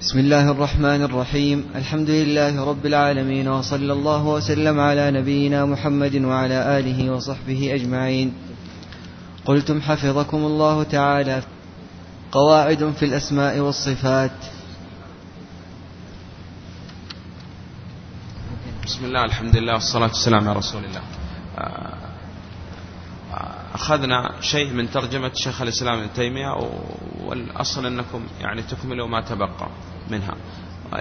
بسم الله الرحمن الرحيم. الحمد لله رب العالمين وصلى الله وسلم على نبينا محمد وعلى آله وصحبه أجمعين. قلتم حفظكم الله تعالى. قواعد في الأسماء والصفات. بسم الله الحمد لله والصلاة والسلام على رسول الله. أخذنا شيء من ترجمة شيخ الإسلام ابن تيمية والأصل أنكم يعني تكملوا ما تبقى. منها.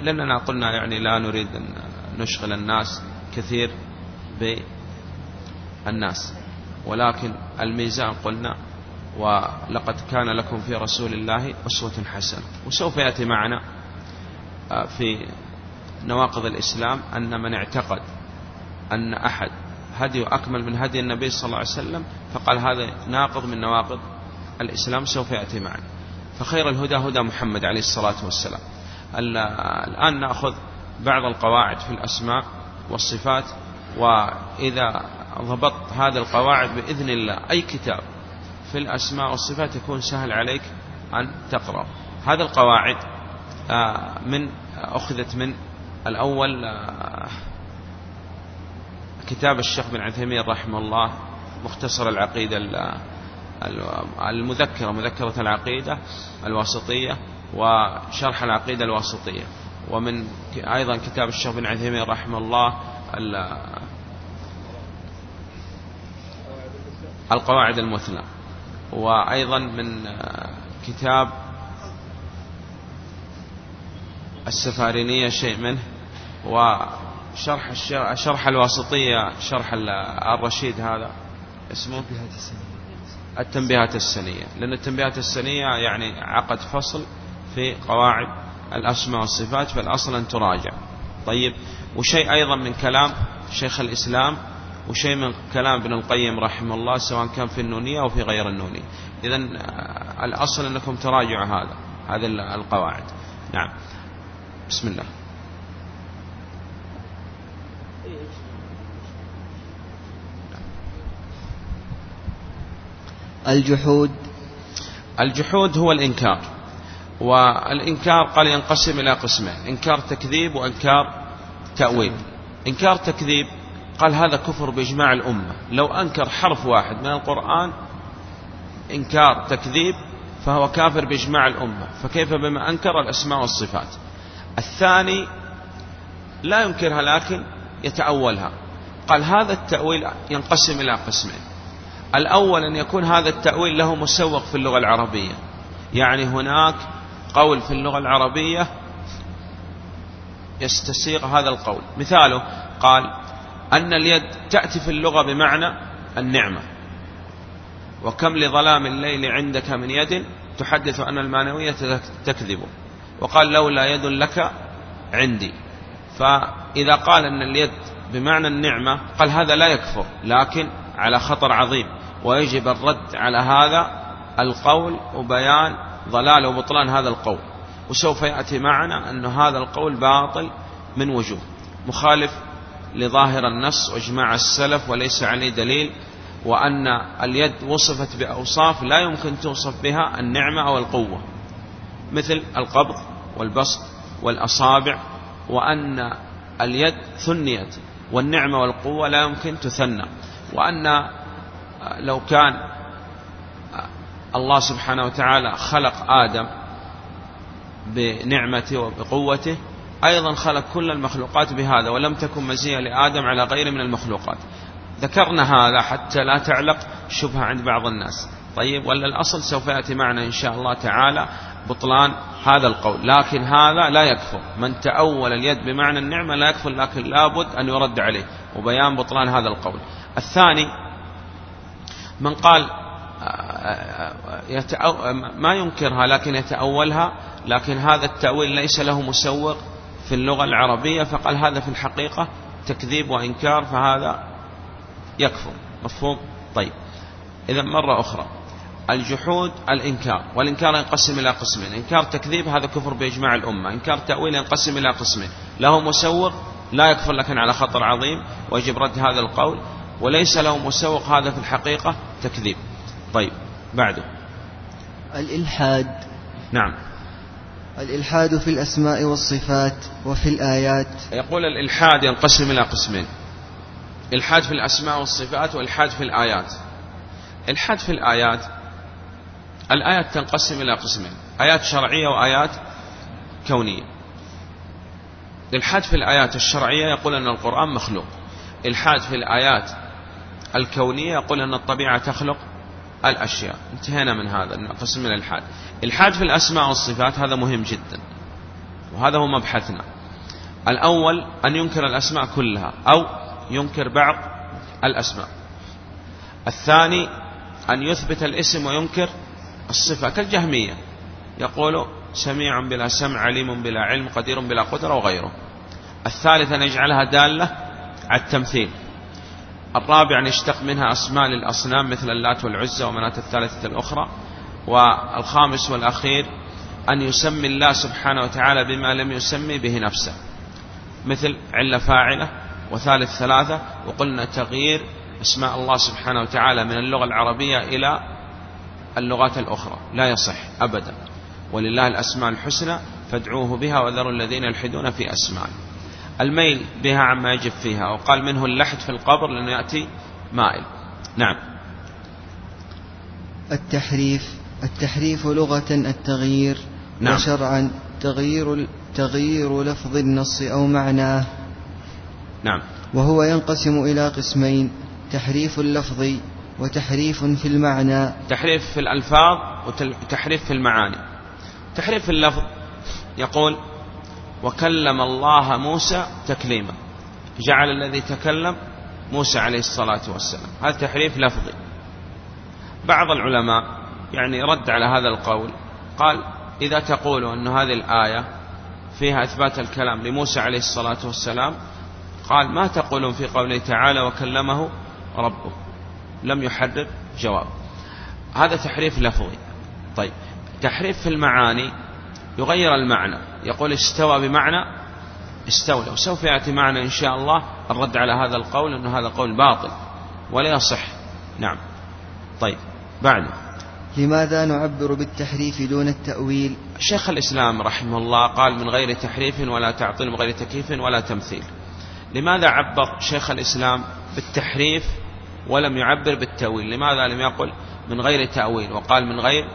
لأننا قلنا يعني لا نريد أن نشغل الناس كثير بالناس. ولكن الميزان قلنا ولقد كان لكم في رسول الله أسوة حسنة. وسوف يأتي معنا في نواقض الإسلام أن من اعتقد أن أحد هدي أكمل من هدي النبي صلى الله عليه وسلم فقال هذا ناقض من نواقض الإسلام سوف يأتي معنا. فخير الهدى هدى محمد عليه الصلاة والسلام. الآن نأخذ بعض القواعد في الأسماء والصفات وإذا ضبطت هذه القواعد بإذن الله أي كتاب في الأسماء والصفات يكون سهل عليك أن تقرأ. هذه القواعد آه، من أخذت من الأول آه، كتاب الشيخ بن عثيمين رحمه الله مختصر العقيدة المذكرة مذكرة العقيدة الواسطية. وشرح العقيدة الواسطية. ومن أيضا كتاب الشيخ بن عثيمين رحمه الله القواعد المثلى وأيضا من كتاب السفارينية شيء منه وشرح شرح الواسطية شرح الرشيد هذا اسمه؟ التنبيهات السنية. لأن التنبيهات السنية يعني عقد فصل في قواعد الأسماء والصفات فالأصل أن تراجع. طيب وشيء أيضا من كلام شيخ الإسلام وشيء من كلام ابن القيم رحمه الله سواء كان في النونية أو في غير النونية. إذا آه، الأصل أنكم تراجعوا هذا هذه القواعد. نعم. بسم الله. الجحود. الجحود هو الإنكار. والإنكار قال ينقسم إلى قسمين إنكار تكذيب وإنكار تأويل. إنكار تكذيب قال هذا كفر بإجماع الأمة. لو أنكر حرف واحد من القرآن إنكار تكذيب فهو كافر بإجماع الأمة. فكيف بما أنكر الأسماء والصفات؟ الثاني لا ينكرها لكن يتأولها. قال هذا التأويل ينقسم إلى قسمين. الأول أن يكون هذا التأويل له مسوق في اللغة العربية. يعني هناك قول في اللغة العربية يستسيغ هذا القول. مثاله قال أن اليد تأتي في اللغة بمعنى النعمة. وكم لظلام الليل عندك من يد تحدث أن المعنوية تكذب. وقال لولا يد لك عندي. فإذا قال أن اليد بمعنى النعمة قال هذا لا يكفر لكن على خطر عظيم. ويجب الرد على هذا القول وبيان ضلال وبطلان هذا القول. وسوف يأتي معنا أن هذا القول باطل من وجوه مخالف لظاهر النص وإجماع السلف وليس عليه دليل وأن اليد وصفت بأوصاف لا يمكن توصف بها النعمة أو القوة مثل القبض والبسط والأصابع وأن اليد ثنيت والنعمة والقوة لا يمكن تثنى وأن لو كان الله سبحانه وتعالى خلق آدم بنعمته وبقوته. أيضا خلق كل المخلوقات بهذا ولم تكن مزية لآدم على غير من المخلوقات. ذكرنا هذا حتى لا تعلق شبهة عند بعض الناس. طيب ولا الأصل سوف يأتي معنا إن شاء الله تعالى بطلان هذا القول. لكن هذا لا يكفر. من تأول اليد بمعنى النعمة لا يكفر لكن لابد أن يرد عليه. وبيان بطلان هذا القول. الثاني من قال ما ينكرها لكن يتأولها لكن هذا التأويل ليس له مسوق في اللغة العربية فقال هذا في الحقيقة تكذيب وإنكار فهذا يكفر. مفهوم؟ طيب. إذا مرة أخرى. الجحود الإنكار. والإنكار ينقسم إلى قسمين. إنكار تكذيب هذا كفر بإجماع الأمة. إنكار تأويل ينقسم إلى قسمين. له مسوق لا يكفر لكن على خطر عظيم. ويجب رد هذا القول. وليس له مسوق هذا في الحقيقة تكذيب. طيب. بعده. الإلحاد. نعم. الإلحاد في الأسماء والصفات وفي الآيات. يقول الإلحاد ينقسم إلى قسمين. إلحاد في الأسماء والصفات وإلحاد في الآيات. إلحاد في الآيات الآيات تنقسم إلى قسمين. آيات شرعية وآيات كونية. الإلحاد في الآيات الشرعية يقول أن القرآن مخلوق. إلحاد في الآيات الكونية يقول أن الطبيعة تخلق. الأشياء. انتهينا من هذا قسم من الإلحاد الحاد في الأسماء والصفات هذا مهم جدا وهذا هو مبحثنا. الأول أن ينكر الأسماء كلها أو ينكر بعض الأسماء. الثاني أن يثبت الاسم وينكر الصفة كالجهمية. يقول سميع بلا سمع عليم بلا علم قدير بلا قدرة وغيره. الثالث أن يجعلها دالة على التمثيل. الرابع أن يشتق منها أسماء للأصنام مثل اللات والعزة ومناة الثالثة الأخرى والخامس والأخير أن يسمي الله سبحانه وتعالى بما لم يسمي به نفسه مثل علة فاعلة وثالث ثلاثة وقلنا تغيير أسماء الله سبحانه وتعالى من اللغة العربية إلى اللغات الأخرى لا يصح أبدا. ولله الأسماء الحسنى فادعوه بها وذروا الذين يلحدون في أسمائه. الميل بها عما يجب فيها وقال منه اللحد في القبر لأنه يأتي مائل. نعم. التحريف التحريف لغة التغيير نعم. وشرعا تغيير تغيير لفظ النص أو معناه. نعم. وهو ينقسم إلى قسمين تحريف اللفظ وتحريف في المعنى. تحريف في الألفاظ وتحريف في المعاني. تحريف في اللفظ يقول وكلم الله موسى تكليما. جعل الذي تكلم موسى عليه الصلاة والسلام. هذا تحريف لفظي. بعض العلماء يعني رد على هذا القول. قال إذا تقول أن هذه الآية فيها إثبات الكلام لموسى عليه الصلاة والسلام قال ما تقولون في قوله تعالى وكلمه ربه لم يحرر جواب. هذا تحريف لفظي. طيب تحريف في المعاني يغير المعنى. يقول استوى بمعنى استولى. وسوف يأتي معنا إن شاء الله الرد على هذا القول أنه هذا قول باطل. ولا يصح. نعم. طيب. بعد. لماذا نعبر بالتحريف دون التأويل؟ شيخ الإسلام رحمه الله قال من غير تحريف ولا تعطيل من غير تكييف ولا تمثيل. لماذا عبر شيخ الإسلام بالتحريف ولم يعبر بالتأويل؟ لماذا لم يقل من غير تأويل؟ وقال من غير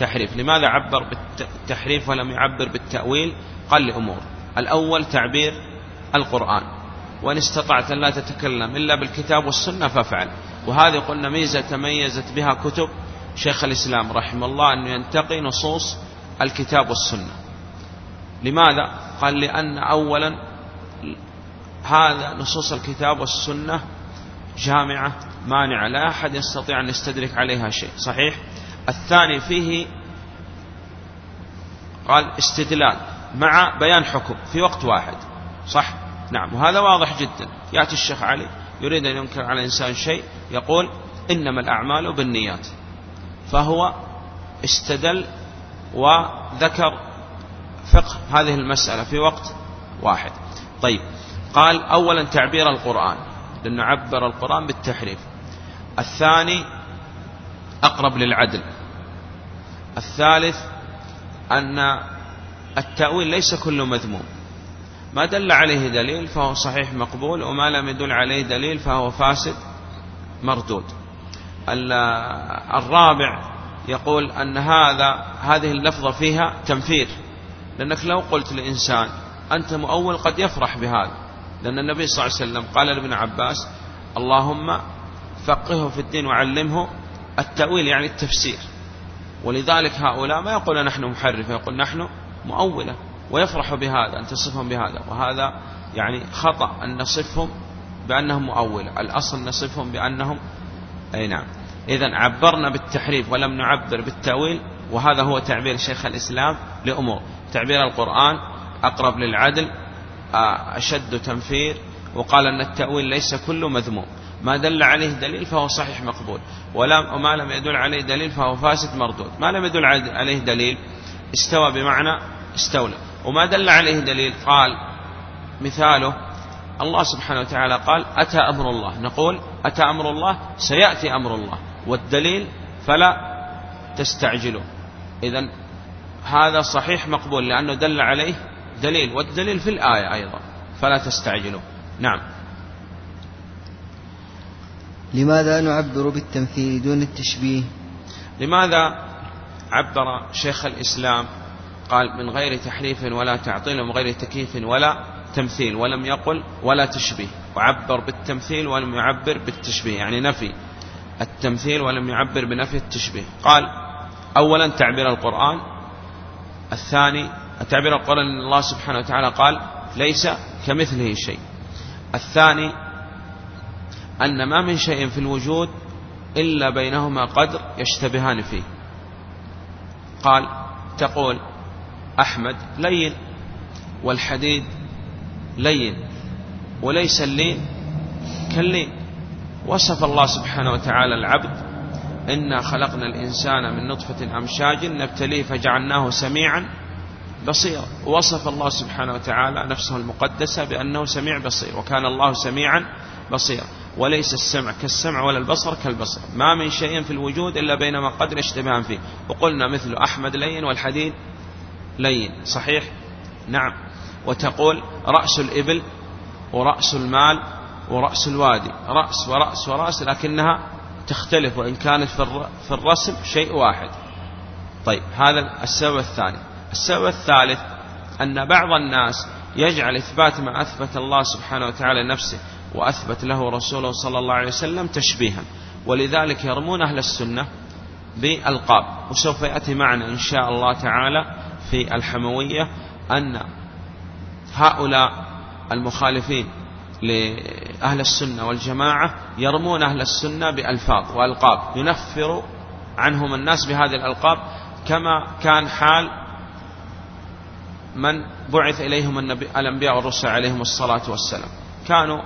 تحريف. لماذا عبر بالتحريف ولم يعبر بالتأويل؟ قال لأمور. الأول تعبير القرآن. وإن استطعت أن لا تتكلم إلا بالكتاب والسنة فافعل. وهذه قلنا ميزة تميزت بها كتب شيخ الإسلام رحمه الله أنه ينتقي نصوص الكتاب والسنة. لماذا؟ قال لأن أولا هذا نصوص الكتاب والسنة جامعة مانعة. لا أحد يستطيع أن يستدرك عليها شيء. صحيح؟ الثاني فيه قال استدلال مع بيان حكم في وقت واحد. صح؟ نعم. وهذا واضح جدا. يأتي الشيخ علي يريد أن ينكر على الإنسان شيء يقول إنما الأعمال بالنيات. فهو استدل وذكر فقه هذه المسألة في وقت واحد. طيب. قال أولا تعبير القرآن. لأنه عبر القرآن بالتحريف. الثاني أقرب للعدل. الثالث أن التأويل ليس كله مذموم. ما دل عليه دليل فهو صحيح مقبول وما لم يدل عليه دليل فهو فاسد مردود. الرابع يقول أن هذا هذه اللفظة فيها تنفير. لأنك لو قلت لإنسان أنت مؤول قد يفرح بهذا. لأن النبي صلى الله عليه وسلم قال لابن عباس اللهم فقهه في الدين وعلمه التأويل يعني التفسير. ولذلك هؤلاء ما يقول نحن محرفة يقول نحن مؤولة ويفرح بهذا أن تصفهم بهذا. وهذا يعني خطأ أن نصفهم بأنهم مؤولة الأصل نصفهم بأنهم أي نعم. إذا عبرنا بالتحريف ولم نعبر بالتأويل وهذا هو تعبير شيخ الإسلام لأمور. تعبير القرآن أقرب للعدل أشد تنفير وقال أن التأويل ليس كله مذموم. ما دل عليه دليل فهو صحيح مقبول. وما لم يدل عليه دليل فهو فاسد مردود. ما لم يدل عليه دليل استوى بمعنى استولى. وما دل عليه دليل قال مثاله الله سبحانه وتعالى قال أتى أمر الله. نقول أتى أمر الله سيأتي أمر الله. والدليل فلا تستعجلوا. إذا هذا صحيح مقبول لأنه دل عليه دليل. والدليل في الآية أيضا. فلا تستعجلوا. نعم. لماذا نعبر بالتمثيل دون التشبيه؟ لماذا عبر شيخ الإسلام؟ قال من غير تحريف ولا تعطيل ومن غير تكييف ولا تمثيل ولم يقل ولا تشبيه. وعبر بالتمثيل ولم يعبر بالتشبيه يعني نفي التمثيل ولم يعبر بنفي التشبيه. قال أولا تعبير القرآن الثاني تعبير القرآن الله سبحانه وتعالى قال ليس كمثله شيء. الثاني أن ما من شيء في الوجود إلا بينهما قدر يشتبهان فيه. قال تقول أحمد لين والحديد لين وليس اللين كاللين. وصف الله سبحانه وتعالى العبد إنا خلقنا الإنسان من نطفة أمشاج نبتليه فجعلناه سميعا بصيرا. وصف الله سبحانه وتعالى نفسه المقدسة بأنه سميع بصير وكان الله سميعا بصيرا وليس السمع كالسمع ولا البصر كالبصر. ما من شيء في الوجود إلا بينما قدر اشتباها فيه. وقلنا مثل أحمد لين والحديد لين صحيح؟ نعم. وتقول رأس الإبل ورأس المال ورأس الوادي. رأس ورأس ورأس لكنها تختلف وإن كانت في الرسم شيء واحد. طيب هذا السبب الثاني. السبب الثالث أن بعض الناس يجعل إثبات ما أثبت الله سبحانه وتعالى نفسه وأثبت له رسوله صلى الله عليه وسلم تشبيها. ولذلك يرمون أهل السنة بألقاب وسوف يأتي معنا إن شاء الله تعالى في الحموية أن هؤلاء المخالفين لأهل السنة والجماعة يرمون أهل السنة بألفاظ وألقاب ينفر عنهم الناس بهذه الألقاب كما كان حال من بعث إليهم النبي الأنبياء والرسل عليهم الصلاة والسلام. كانوا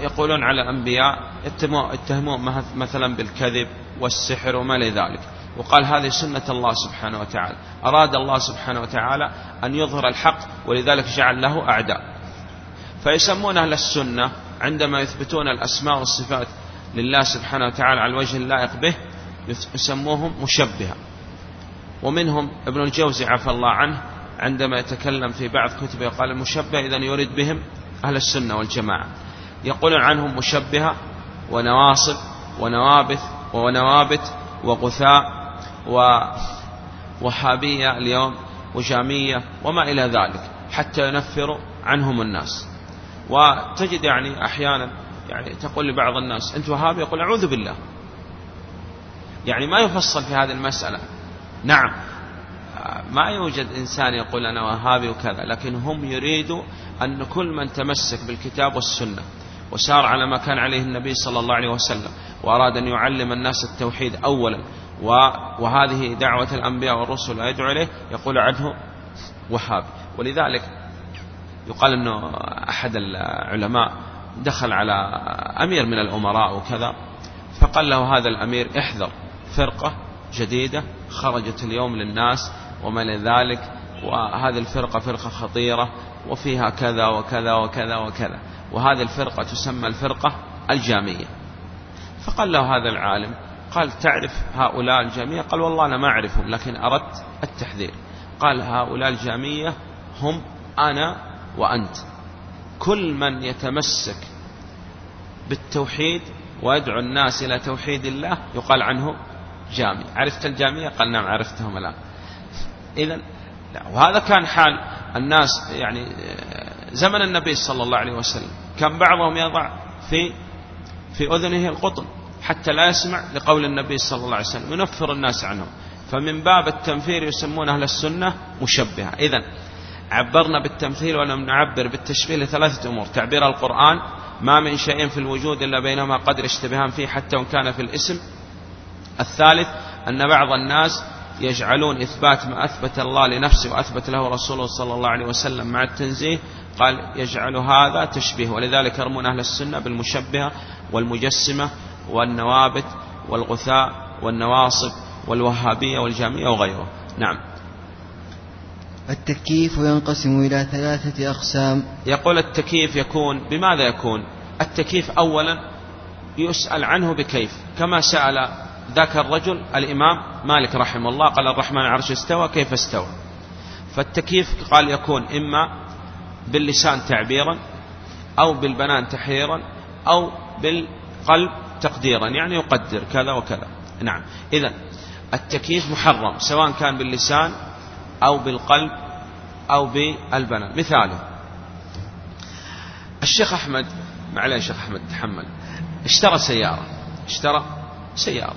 يقولون على الأنبياء يتهمون مثلا بالكذب والسحر وما لذلك وقال هذه سنة الله سبحانه وتعالى. أراد الله سبحانه وتعالى أن يظهر الحق ولذلك جعل له أعداء. فيسمون أهل السنة عندما يثبتون الأسماء والصفات لله سبحانه وتعالى على الوجه اللائق به يسموهم مشبهة. ومنهم ابن الجوزي عفى الله عنه عندما يتكلم في بعض كتبه قال المشبه إذا يريد بهم أهل السنة والجماعة. يقولون عنهم مشبهة ونواصب ونوابث ونوابت وغثاء ووهابية اليوم وجامية وما إلى ذلك حتى ينفر عنهم الناس. وتجد يعني أحيانا يعني تقول لبعض الناس أنت وهابي يقول أعوذ بالله. يعني ما يفصل في هذه المسألة. نعم ما يوجد إنسان يقول أنا وهابي وكذا لكن هم يريدوا أن كل من تمسك بالكتاب والسنة وسار على ما كان عليه النبي صلى الله عليه وسلم وأراد أن يعلم الناس التوحيد أولا. وهذه دعوة الأنبياء والرسل يدعو إليه يقول عنه وهابي ولذلك يقال أنه أحد العلماء دخل على أمير من الأمراء وكذا فقال له هذا الأمير احذر فرقة جديدة خرجت اليوم للناس وما لذلك وهذه الفرقة فرقة خطيرة وفيها كذا وكذا وكذا وكذا. وهذه الفرقة تسمى الفرقة الجامية. فقال له هذا العالم قال تعرف هؤلاء الجامية؟ قال والله أنا ما أعرفهم لكن أردت التحذير. قال هؤلاء الجامية هم أنا وأنت. كل من يتمسك بالتوحيد ويدعو الناس إلى توحيد الله يقال عنه جامي. عرفت الجامية؟ قال نعم عرفتهم الآن. إذا وهذا كان حال الناس يعني زمن النبي صلى الله عليه وسلم. كان بعضهم يضع في في أذنه القطن حتى لا يسمع لقول النبي صلى الله عليه وسلم. ينفر الناس عنه فمن باب التنفير يسمون أهل السنة مشبهة. إذا عبرنا بالتمثيل ولم نعبر بالتشبيه لثلاثة أمور. تعبير القرآن ما من شيء في الوجود إلا بينهما قدر اشتبهان فيه حتى وإن كان في الاسم. الثالث أن بعض الناس يجعلون إثبات ما أثبت الله لنفسه وأثبت له رسوله صلى الله عليه وسلم مع التنزيه قال يجعل هذا تشبيه ولذلك يرمون أهل السنة بالمشبهة والمجسمة والنوابت والغثاء والنواصب والوهابية والجامية وغيره نعم. التكييف ينقسم إلى ثلاثة أقسام. يقول التكييف يكون بماذا يكون؟ التكييف أولا يسأل عنه بكيف. كما سأل ذاك الرجل الإمام مالك رحمه الله قال الرحمن العرش استوى كيف استوى؟ فالتكييف قال يكون إما باللسان تعبيرا أو بالبنان تحريرا أو بالقلب تقديرا يعني يقدر كذا وكذا. نعم. إذا التكييف محرم سواء كان باللسان أو بالقلب أو بالبنان. مثاله. الشيخ أحمد معليش شيخ أحمد تحمل. اشترى سيارة. اشترى سيارة.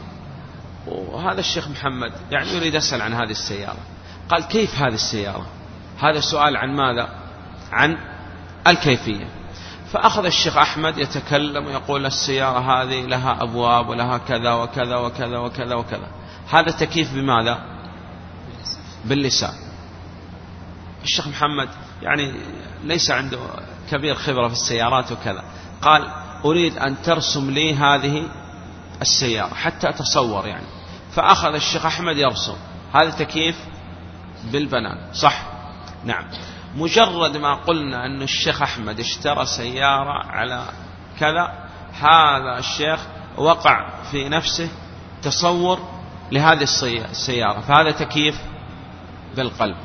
وهذا الشيخ محمد يعني يريد أسأل عن هذه السيارة. قال كيف هذه السيارة؟ هذا سؤال عن ماذا؟ عن الكيفية. فأخذ الشيخ أحمد يتكلم ويقول السيارة هذه لها أبواب ولها كذا وكذا وكذا وكذا وكذا. هذا تكييف بماذا؟ باللسان. الشيخ محمد يعني ليس عنده كبير خبرة في السيارات وكذا. قال أريد أن ترسم لي هذه السيارة حتى أتصور يعني. فأخذ الشيخ أحمد يرسم. هذا تكييف بالبنان صح؟ نعم. مجرد ما قلنا أن الشيخ أحمد اشترى سيارة على كذا هذا الشيخ وقع في نفسه تصور لهذه السيارة. فهذا تكييف بالقلب.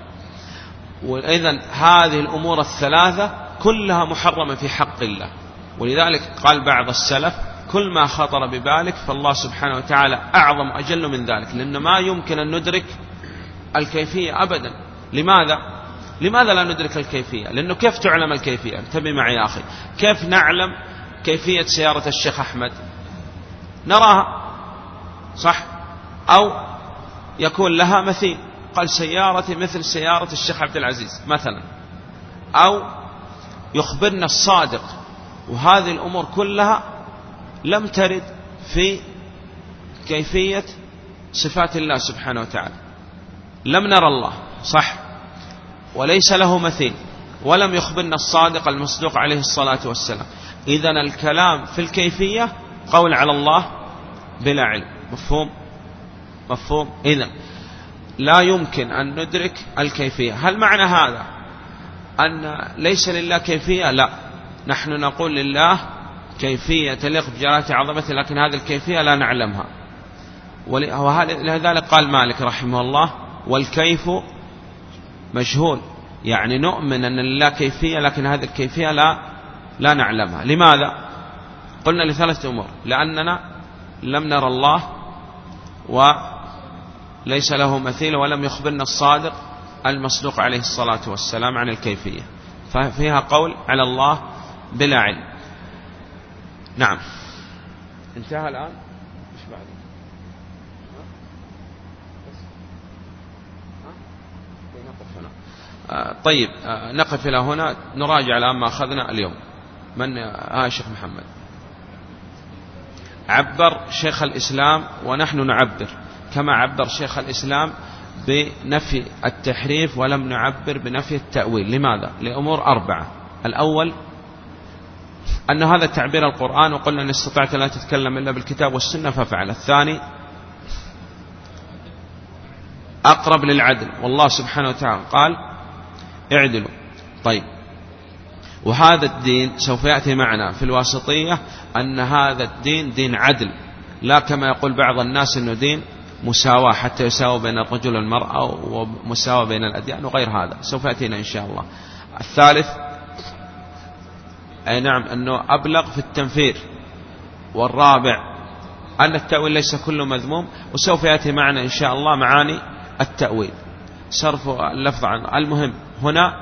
وإذا هذه الأمور الثلاثة كلها محرمة في حق الله. ولذلك قال بعض السلف كل ما خطر ببالك فالله سبحانه وتعالى أعظم أجل من ذلك لأن ما يمكن أن ندرك الكيفية أبدا. لماذا؟ لماذا لا ندرك الكيفية؟ لأنه كيف تعلم الكيفية؟ انتبه معي يا أخي كيف نعلم كيفية سيارة الشيخ أحمد؟ نراها صح؟ أو يكون لها مثيل قال سيارتي مثل سيارة الشيخ عبد العزيز مثلا أو يخبرنا الصادق وهذه الأمور كلها لم ترد في كيفية صفات الله سبحانه وتعالى لم نرى الله صح وليس له مثيل ولم يخبرنا الصادق المصدوق عليه الصلاة والسلام. إذا الكلام في الكيفية قول على الله بلا علم. مفهوم؟ مفهوم؟ إذا لا يمكن أن ندرك الكيفية. هل معنى هذا أن ليس لله كيفية؟ لا. نحن نقول لله كيفية تليق بجلالة عظمته لكن هذه الكيفية لا نعلمها. ولذلك قال مالك رحمه الله والكيف مجهول. يعني نؤمن أن لله كيفية لكن هذه الكيفية لا لا نعلمها. لماذا؟ قلنا لثلاثة أمور. لأننا لم نرى الله وليس له مثيل ولم يخبرنا الصادق المصدوق عليه الصلاة والسلام عن الكيفية. ففيها قول على الله بلا علم. نعم. انتهى الآن. طيب آه، نقف إلى هنا. نراجع الآن ما أخذنا اليوم. من؟ آه شيخ محمد. عبر شيخ الإسلام ونحن نعبر كما عبر شيخ الإسلام بنفي التحريف ولم نعبر بنفي التأويل. لماذا؟ لأمور أربعة. الأول أن هذا تعبير القرآن وقلنا أن استطعت لا تتكلم إلا بالكتاب والسنة ففعل الثاني أقرب للعدل. والله سبحانه وتعالى قال اعدلوا. طيب. وهذا الدين سوف يأتي معنا في الواسطية أن هذا الدين دين عدل. لا كما يقول بعض الناس أنه دين مساواة حتى يساوي بين الرجل والمرأة ومساواة بين الأديان وغير هذا. سوف يأتينا إن شاء الله. الثالث أي نعم أنه أبلغ في التنفير. والرابع أن التأويل ليس كله مذموم. وسوف يأتي معنا إن شاء الله معاني التأويل. صرف اللفظ عن المهم هنا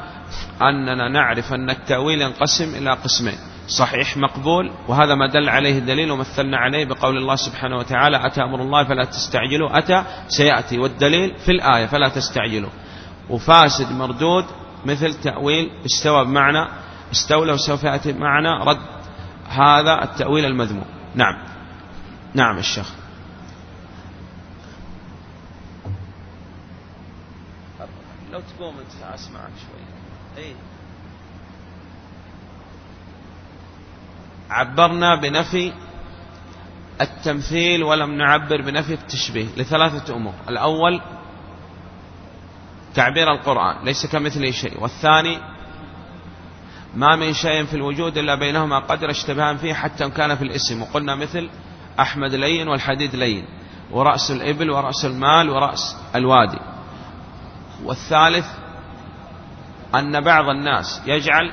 أننا نعرف أن التأويل ينقسم إلى قسمين. صحيح مقبول وهذا ما دل عليه الدليل ومثلنا عليه بقول الله سبحانه وتعالى أتى أمر الله فلا تستعجلوا أتى سيأتي. والدليل في الآية فلا تستعجلوا. وفاسد مردود مثل تأويل استوى بمعنى استولى وسوف يأتي معنا رد. هذا التأويل المذموم. نعم. نعم الشيخ لو تقوم انت اسمعك شوي اي عبرنا بنفي التمثيل ولم نعبر بنفي التشبيه لثلاثة أمور. الأول تعبير القرآن ليس كمثله شيء. والثاني ما من شيء في الوجود إلا بينهما قدر اشتبهان فيه حتى كان في الاسم. وقلنا مثل أحمد لين والحديد لين ورأس الإبل ورأس المال ورأس الوادي. والثالث أن بعض الناس يجعل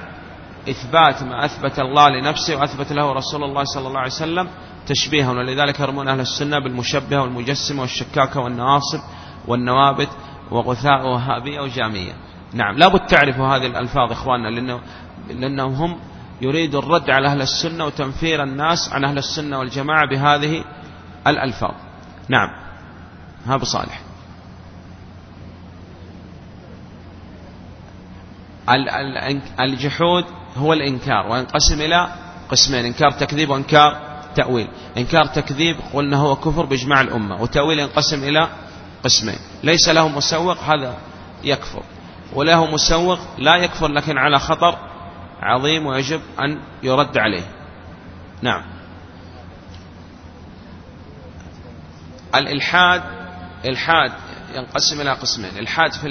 إثبات ما أثبت الله لنفسه وأثبت له رسول الله صلى الله عليه وسلم تشبيها. ولذلك يرمون أهل السنة بالمشبهة والمجسمة والشكاكة والنواصب والنوابت وغثاء وهابية وجامية. نعم لابد تعرفوا هذه الألفاظ إخواننا لأنه لأنهم هم يريد الرد على أهل السنة وتنفير الناس عن أهل السنة والجماعة بهذه الألفاظ. نعم ها بصالح الجحود هو الإنكار وينقسم إلى قسمين إنكار تكذيب وإنكار تأويل. إنكار تكذيب قلنا هو كفر بإجماع الأمة وتأويل ينقسم إلى قسمين. ليس له مسوق هذا يكفر. وله مسوق لا يكفر لكن على خطر عظيم ويجب أن يرد عليه. نعم. الإلحاد إلحاد ينقسم إلى قسمين. إلحاد في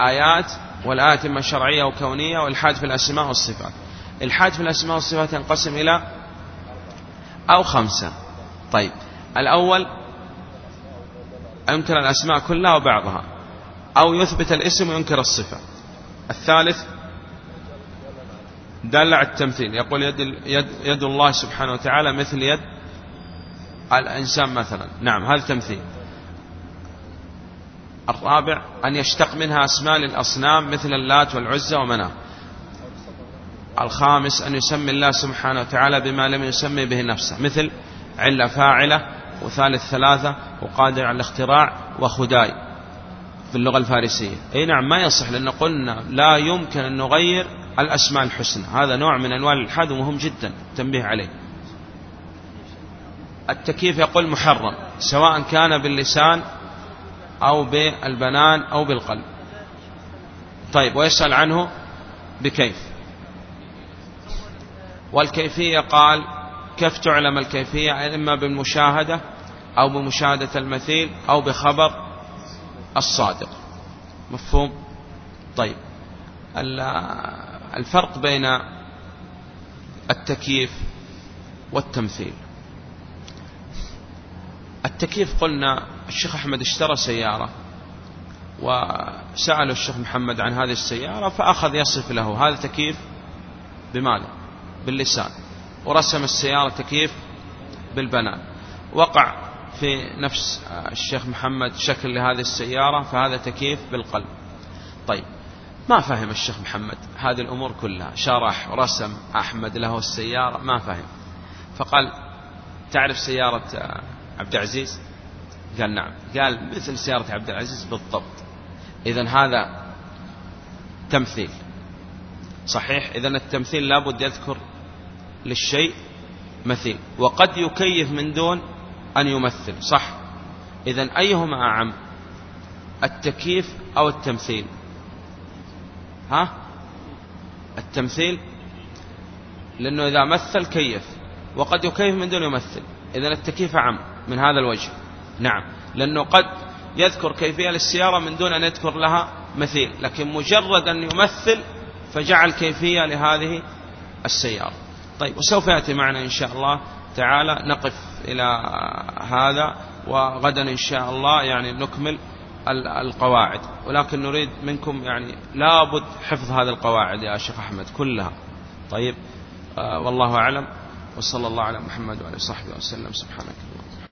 الآيات والآيات إما شرعية وكونية والإلحاد في الأسماء والصفات. الإلحاد في الأسماء والصفات ينقسم إلى أو خمسة. طيب الأول ينكر الأسماء كلها وبعضها أو يثبت الاسم وينكر الصفة. الثالث دل على التمثيل. يقول يد, يد, يد الله سبحانه وتعالى مثل يد الإنسان مثلا. نعم هذا تمثيل. الرابع أن يشتق منها أسماء للأصنام مثل اللات والعزة ومناة. الخامس أن يسمي الله سبحانه وتعالى بما لم يسمي به نفسه مثل علة فاعلة وثالث ثلاثة وقادر على الاختراع وخداي في اللغة الفارسية. أي نعم ما يصح لأن قلنا لا يمكن أن نغير الأسماء الحسنى. هذا نوع من أنواع الإلحاد ومهم جدا تنبيه عليه. التكييف يقول محرم سواء كان باللسان أو بالبنان أو بالقلب. طيب ويسأل عنه بكيف. والكيفية قال كيف تعلم الكيفية؟ إما بالمشاهدة أو بمشاهدة المثيل أو بخبر الصادق. مفهوم؟ طيب. الفرق بين التكييف والتمثيل. التكييف قلنا الشيخ أحمد اشترى سيارة وسأل الشيخ محمد عن هذه السيارة فأخذ يصف له. هذا تكييف بماذا باللسان. ورسم السيارة تكييف بالبنان. وقع في نفس الشيخ محمد شكل لهذه السيارة فهذا تكييف بالقلب. طيب ما فهم الشيخ محمد هذه الأمور كلها؟ شرح ورسم أحمد له السيارة ما فهم. فقال تعرف سيارة عبد العزيز؟ قال نعم. قال مثل سيارة عبد العزيز بالضبط. إذا هذا تمثيل. صحيح؟ إذا التمثيل لابد يذكر للشيء مثيل. وقد يكيف من دون أن يمثل. صح. إذا أيهما أعم؟ التكييف أو التمثيل؟ ها؟ التمثيل. لأنه إذا مثل كيف. وقد يكيف من دون يمثل. إذا التكييف أعم. من هذا الوجه. نعم. لأنه قد يذكر كيفية للسيارة من دون أن يذكر لها مثيل لكن مجرد أن يمثل فجعل كيفية لهذه السيارة. طيب وسوف يأتي معنا إن شاء الله. تعالى نقف إلى هذا وغدا إن شاء الله يعني نكمل القواعد. ولكن نريد منكم يعني لابد حفظ هذه القواعد يا شيخ أحمد كلها. طيب آه والله أعلم. وصلى الله على محمد وعلى صحبه وسلم. سبحانك